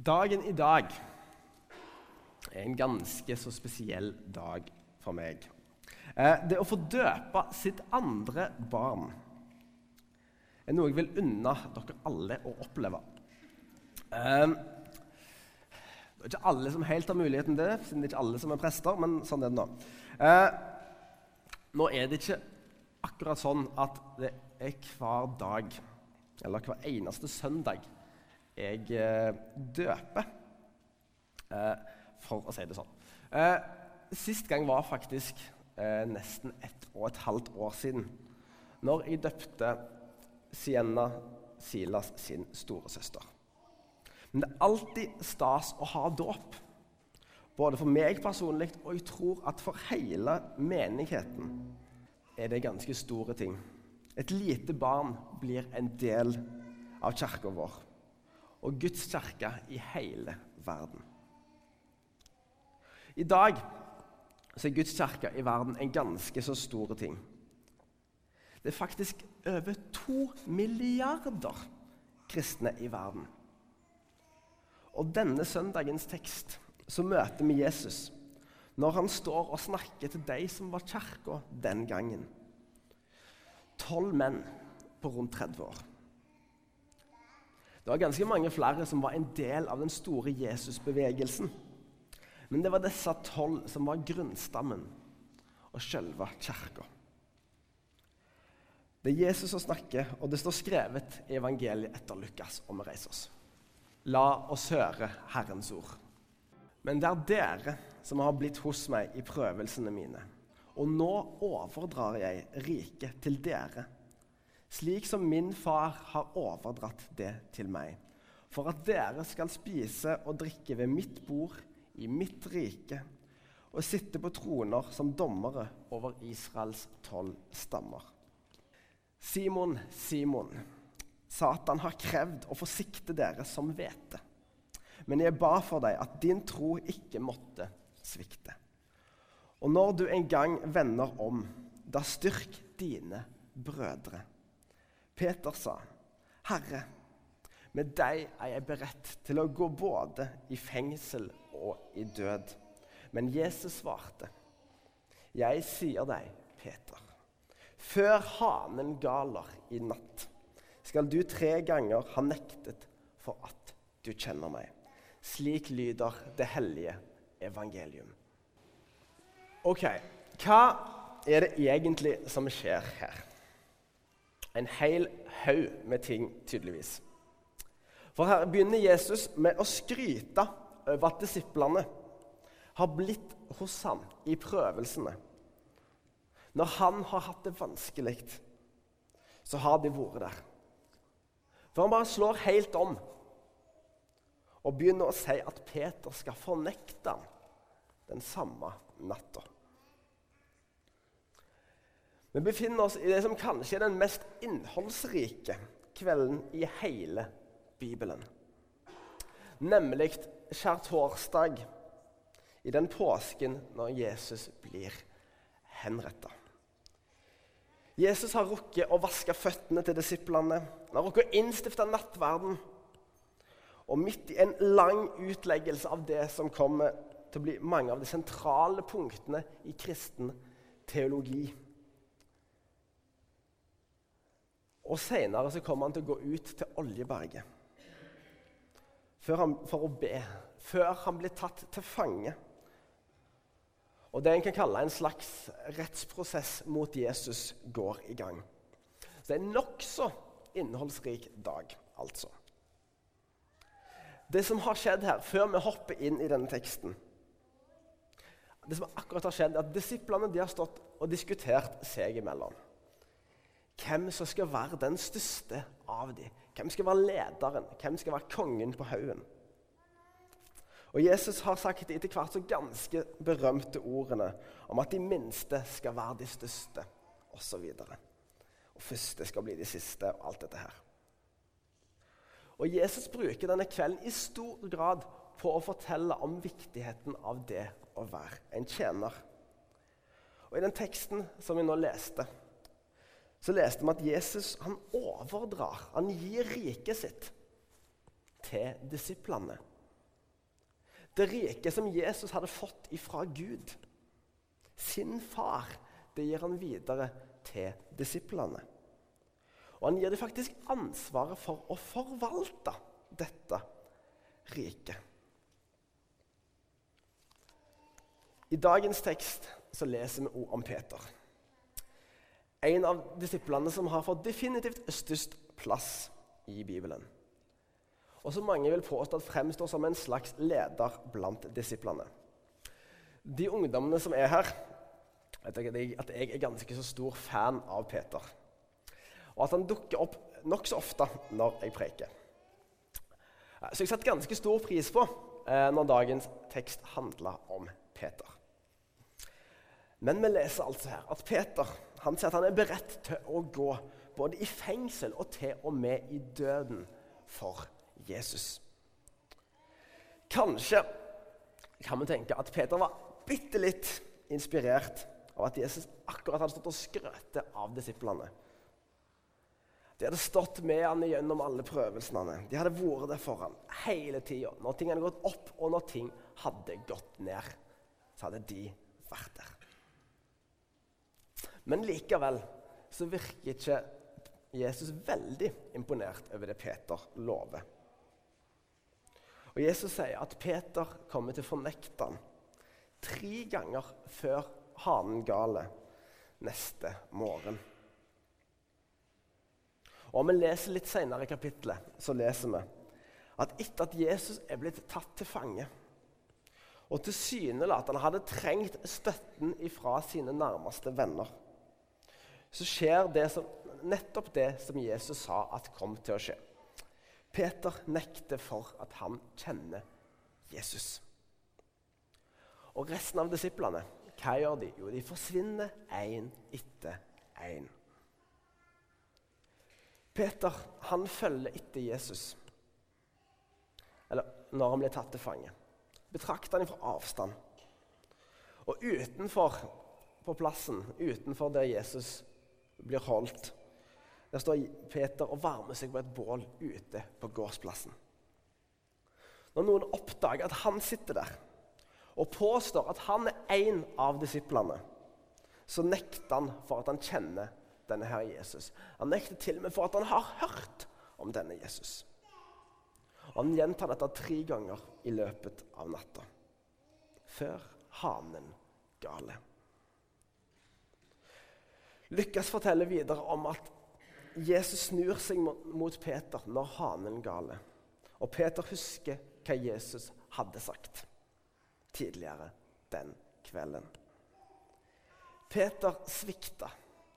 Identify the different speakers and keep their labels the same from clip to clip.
Speaker 1: Dagen i dag er en ganske så spesiell dag for meg. Eh, det å få døpe sitt andre barn er noe jeg vil unne dere alle å oppleve. Eh, det er ikke alle som helt har muligheten til det, siden det er ikke alle som er prester, men sånn er det nå. Eh, nå er det ikke akkurat sånn at det er hver dag, eller hver eneste søndag, jeg eh, døper. Eh, for å si det sånn. Eh, sist gang var faktisk nesten ett og et halvt år siden. Når jeg døpte Sienna Silas sin storesøster. Men det er alltid stas å ha dåp. Både for meg personlig og jeg tror at for hele menigheten er det ganske store ting. Et lite barn blir en del av kirka vår og Guds kirke i hele verden. I dag er Guds kirke i verden en ganske så stor ting. Det er faktisk over to milliarder kristne i verden. Og denne søndagens tekst så møter vi Jesus når han står og snakker til de som var kirka den gangen. Tolv menn på rundt 30 år. Det var ganske mange flere som var en del av den store Jesusbevegelsen. Men det var disse tolv som var grunnstammen og selve kirka. Det er Jesus som snakker, og det står skrevet i evangeliet etter Lukas om vi reiser oss. La oss høre Herrens ord. Men det er dere som har blitt hos meg i prøvelsene mine. Og nå overdrar jeg riket til dere slik som min far har overdratt det til meg, for at dere skal spise og drikke ved mitt bord i mitt rike og sitte på troner som dommere over Israels tolv stammer. Simon, Simon, Satan har krevd å forsikte dere som vet det. Men jeg ba for deg at din tro ikke måtte svikte. Og når du en gang vender om, da styrk dine brødre. Peter sa, 'Herre, med deg er jeg beredt til å gå både i fengsel og i død.' Men Jesus svarte, 'Jeg sier deg, Peter, før hanen galer i natt, skal du tre ganger ha nektet for at du kjenner meg.' Slik lyder det hellige evangelium. Ok, hva er det egentlig som skjer her? En hel haug med ting, tydeligvis. For her begynner Jesus med å skryte over at disiplene har blitt hos ham i prøvelsene. Når han har hatt det vanskelig, så har de vært der. For han bare slår helt om og begynner å si at Peter skal fornekte ham den samme natta. Vi befinner oss i det som kanskje er den mest innholdsrike kvelden i hele Bibelen. Nemlig skjærtorsdag i den påsken når Jesus blir henretta. Jesus har rukket å vaske føttene til disiplene. Han har rukket å innstifte nattverden. Og midt i en lang utleggelse av det som kommer til å bli mange av de sentrale punktene i kristen teologi, Og Senere kommer han til å gå ut til Oljeberget han, for å be, før han blir tatt til fange. Og Det en kan kalle en slags rettsprosess mot Jesus, går i gang. Så det er en nokså innholdsrik dag, altså. Det som har skjedd her, før vi hopper inn i denne teksten Det som akkurat har skjedd, er at Disiplene har stått og diskutert seg imellom hvem som skal være den største av dem. Hvem skal være lederen? Hvem skal være kongen på haugen? Og Jesus har sagt etter hvert så ganske berømte ordene om at de minste skal være de største, osv. Og, og første skal bli de siste, og alt dette her. Og Jesus bruker denne kvelden i stor grad på å fortelle om viktigheten av det å være en tjener. Og I den teksten som vi nå leste, så leste vi at Jesus han overdrar, han gir riket sitt til disiplene. Det riket som Jesus hadde fått ifra Gud, sin far, det gir han videre til disiplene. Og han gir dem faktisk ansvaret for å forvalte dette riket. I dagens tekst så leser vi ord om Peter. En av disiplene som har fått definitivt størst plass i Bibelen. Og som mange vil påstå at fremstår som en slags leder blant disiplene. De ungdommene som er her, vet dere at jeg er ganske så stor fan av Peter. Og at han dukker opp nokså ofte når jeg preker. Så jeg setter ganske stor pris på eh, når dagens tekst handler om Peter. Men vi leser altså her at Peter han sier at han er beredt til å gå både i fengsel og til og med i døden for Jesus. Kanskje kan vi tenke at Peter var bitte litt inspirert av at Jesus akkurat hadde stått og skrøt av disiplene. De hadde stått med han gjennom alle prøvelsene. De hadde vært der for han hele tida. Når ting hadde gått opp, og når ting hadde gått ned, så hadde de vært der. Men likevel så virker ikke Jesus veldig imponert over det Peter lover. Og Jesus sier at Peter kommer til å fornekte ham tre ganger før hanen gale neste morgen. Og Om vi leser litt senere i kapittelet, så leser vi at etter at Jesus er blitt tatt til fange, og tilsynelatende hadde trengt støtten ifra sine nærmeste venner, så skjer det som, nettopp det som Jesus sa at kom til å skje. Peter nekter for at han kjenner Jesus. Og resten av disiplene, hva gjør de? Jo, de forsvinner én etter én. Peter han følger etter Jesus. Eller når han blir tatt til fange. Betrakter han fra avstand. Og utenfor på plassen, utenfor der Jesus blir holdt, der står Peter og varmer seg på et bål ute på gårdsplassen. Når noen oppdager at han sitter der og påstår at han er en av disiplene, så nekter han for at han kjenner denne her Jesus. Han nekter til og med for at han har hørt om denne Jesus. Og Han gjentar dette tre ganger i løpet av natta. Før hanen gale. Lukas forteller videre om at Jesus snur seg mot Peter når hanen gale. Og Peter husker hva Jesus hadde sagt tidligere den kvelden. Peter svikta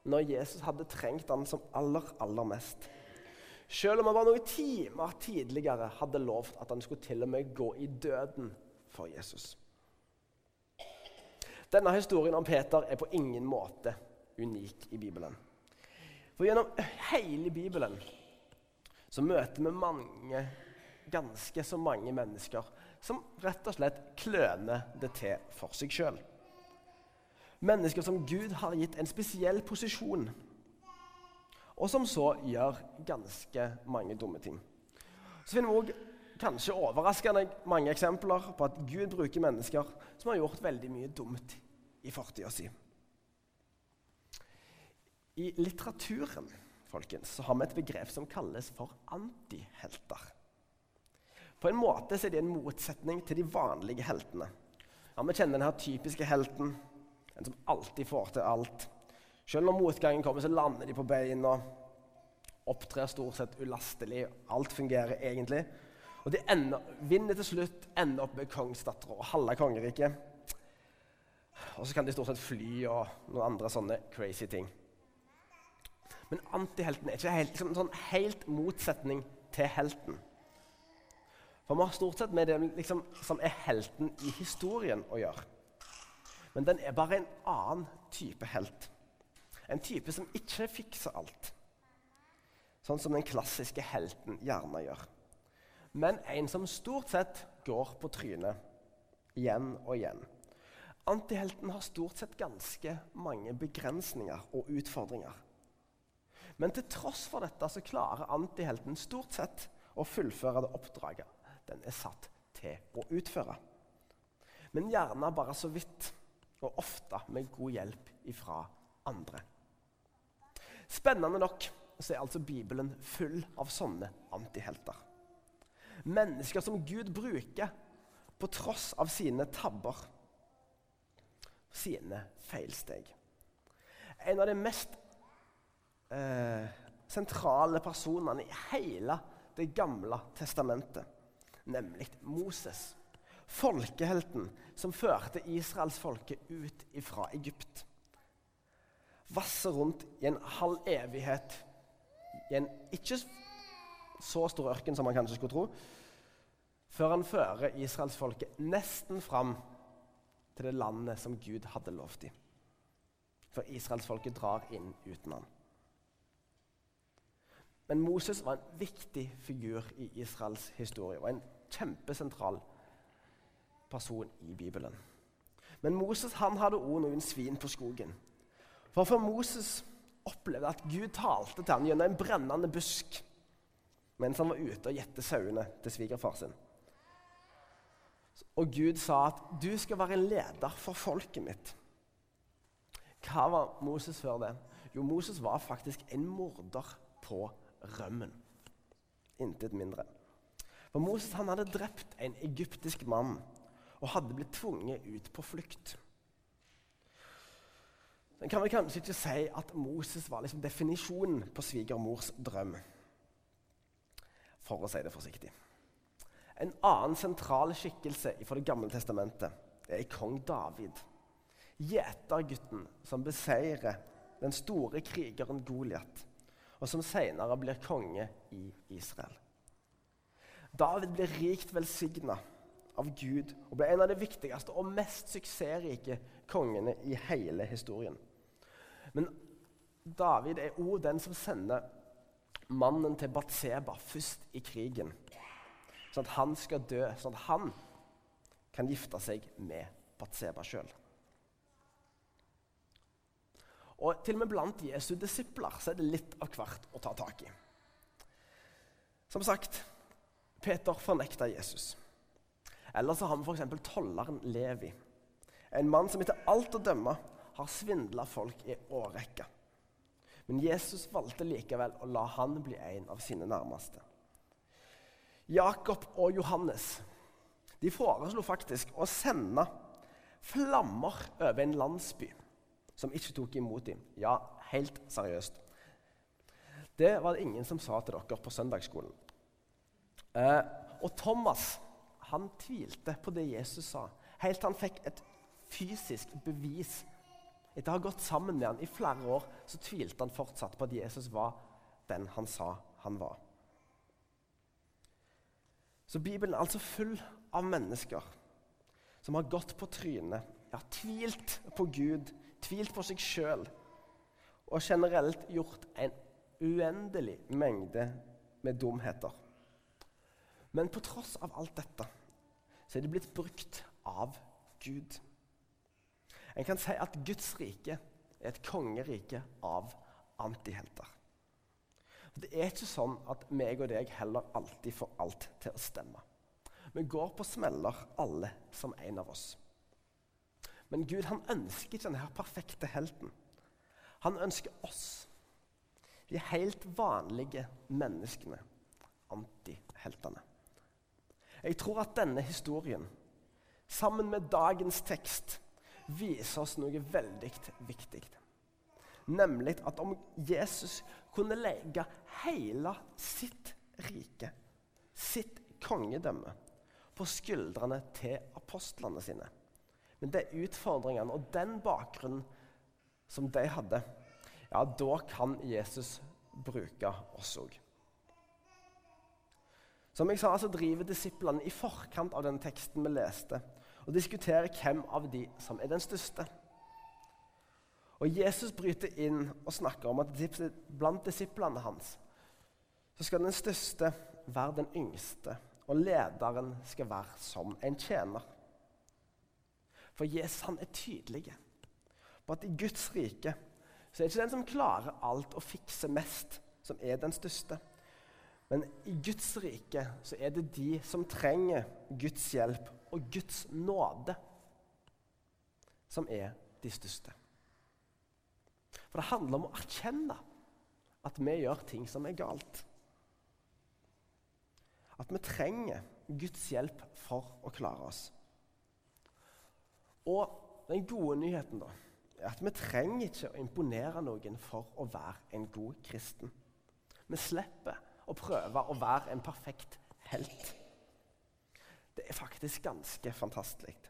Speaker 1: når Jesus hadde trengt han som aller, aller mest. Selv om han bare noen timer tidligere hadde lovt at han skulle til og med gå i døden for Jesus. Denne historien om Peter er på ingen måte unik i Bibelen. For Gjennom hele Bibelen så møter vi mange, ganske så mange mennesker som rett og slett kløner det til for seg sjøl. Mennesker som Gud har gitt en spesiell posisjon, og som så gjør ganske mange dumme ting. Så finner vi òg kanskje overraskende mange eksempler på at Gud bruker mennesker som har gjort veldig mye dumt i fortida si. I litteraturen folkens, så har vi et begrep som kalles for antihelter. På en måte er det en motsetning til de vanlige heltene. Ja, Vi kjenner denne typiske helten en som alltid får til alt. Selv når motgangen kommer, så lander de på beina. Opptrer stort sett ulastelig. Alt fungerer egentlig. Og de ender, vinner til slutt, ender opp med kongsdattera og halve kongeriket. Og så kan de stort sett fly og noen andre sånne crazy ting. Men antihelten er ikke helt, liksom, sånn helt motsetning til helten. For vi har stort sett med det liksom, som er helten i historien å gjøre. Men den er bare en annen type helt. En type som ikke fikser alt. Sånn som den klassiske helten gjerne gjør. Men en som stort sett går på trynet igjen og igjen. Antihelten har stort sett ganske mange begrensninger og utfordringer. Men til tross for dette så klarer antihelten stort sett å fullføre det oppdraget den er satt til å utføre. men gjerne bare så vidt, og ofte med god hjelp ifra andre. Spennende nok så er altså Bibelen full av sånne antihelter. Mennesker som Gud bruker på tross av sine tabber, sine feilsteg. En av de mest eh, sentrale personene i hele Det gamle testamentet, nemlig Moses. Folkehelten som førte israelsfolket ut fra Egypt. Vasser rundt i en halv evighet i en ikke så stor ørken som man kanskje skulle tro, før han fører israelsfolket nesten fram til det landet som Gud hadde lovt dem. For israelsfolket drar inn uten han. Men Moses var en viktig figur i Israels historie og en kjempesentral person i Bibelen. Men Moses han hadde òg noen svin på skogen. For for Moses opplevde at Gud talte til ham gjennom en brennende busk mens han var ute og gjette sauene til svigerfar sin. Og Gud sa at 'du skal være en leder for folket mitt'. Hva var Moses før det? Jo, Moses var faktisk en morder på rømmen. Intet mindre. For Moses han hadde drept en egyptisk mann og hadde blitt tvunget ut på flukt. En kan vel kanskje ikke si at Moses var liksom definisjonen på svigermors drøm. For å si det forsiktig. En annen sentral skikkelse fra Det gamle testamentet er kong David. Gjetergutten som beseirer den store krigeren Goliat, og som senere blir konge i Israel. David blir rikt velsigna av Gud og ble en av de viktigste og mest suksessrike kongene i hele historien. Men David er òg den som sender mannen til Batseba først i krigen. Sånn at han skal dø, sånn at han kan gifte seg med Batseba sjøl. Og til og med blant Jesu disipler så er det litt av hvert å ta tak i. Som sagt, Peter fornekta Jesus. Eller så har vi f.eks. tolleren Levi. En mann som etter alt å dømme har svindla folk i årrekker. Men Jesus valgte likevel å la han bli en av sine nærmeste. Jakob og Johannes de foreslo faktisk å sende flammer over en landsby som ikke tok imot dem. Ja, helt seriøst. Det var det ingen som sa til dere på søndagsskolen. Eh, og Thomas han tvilte på det Jesus sa, helt til han fikk et fysisk bevis etter å ha gått sammen med han i flere år, så tvilte han fortsatt på at Jesus var den han sa han var. Så Bibelen er altså full av mennesker som har gått på trynet, ja, tvilt på Gud, tvilt på seg sjøl og generelt gjort en uendelig mengde med dumheter. Men på tross av alt dette så er de blitt brukt av Gud. En kan si at Guds rike er et kongerike av antihelter. Det er ikke sånn at meg og deg heller alltid får alt til å stemme. Vi går på smeller, alle som en av oss. Men Gud han ønsker ikke denne perfekte helten. Han ønsker oss, de helt vanlige menneskene, antiheltene. Jeg tror at denne historien, sammen med dagens tekst, viser oss noe veldig viktig. Nemlig at om Jesus kunne legge hele sitt rike, sitt kongedømme, på skuldrene til apostlene sine Men det er utfordringene og den bakgrunnen som de hadde, ja, da kan Jesus bruke oss òg. Som jeg sa, så driver disiplene i forkant av den teksten vi leste, og diskuterer hvem av de som er den største. Og Jesus bryter inn og snakker om at blant disiplene hans så skal den største være den yngste, og lederen skal være som en tjener. For Jesus han er tydelig på at i Guds rike så er det ikke den som klarer alt og fikser mest, som er den største. Men i Guds rike så er det de som trenger Guds hjelp og Guds nåde, som er de største. For det handler om å erkjenne at vi gjør ting som er galt. At vi trenger Guds hjelp for å klare oss. Og den gode nyheten da, er at vi trenger ikke å imponere noen for å være en god kristen. Vi slipper å prøve å være en perfekt helt. Det er faktisk ganske fantastisk.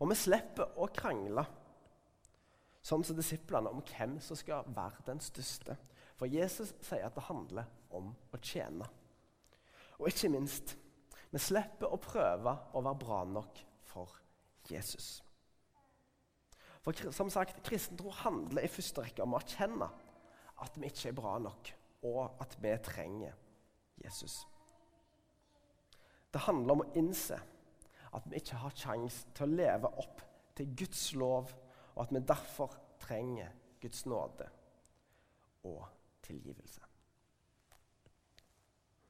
Speaker 1: Og vi slipper å krangle, sånn som disiplene, om hvem som skal være den største. For Jesus sier at det handler om å tjene. Og ikke minst, vi slipper å prøve å være bra nok for Jesus. For som sagt, Kristen tro handler i første rekke om å erkjenne at vi ikke er bra nok, og at vi trenger Jesus. Det handler om å innse at vi ikke har sjanse til å leve opp til Guds lov, og at vi derfor trenger Guds nåde og tilgivelse.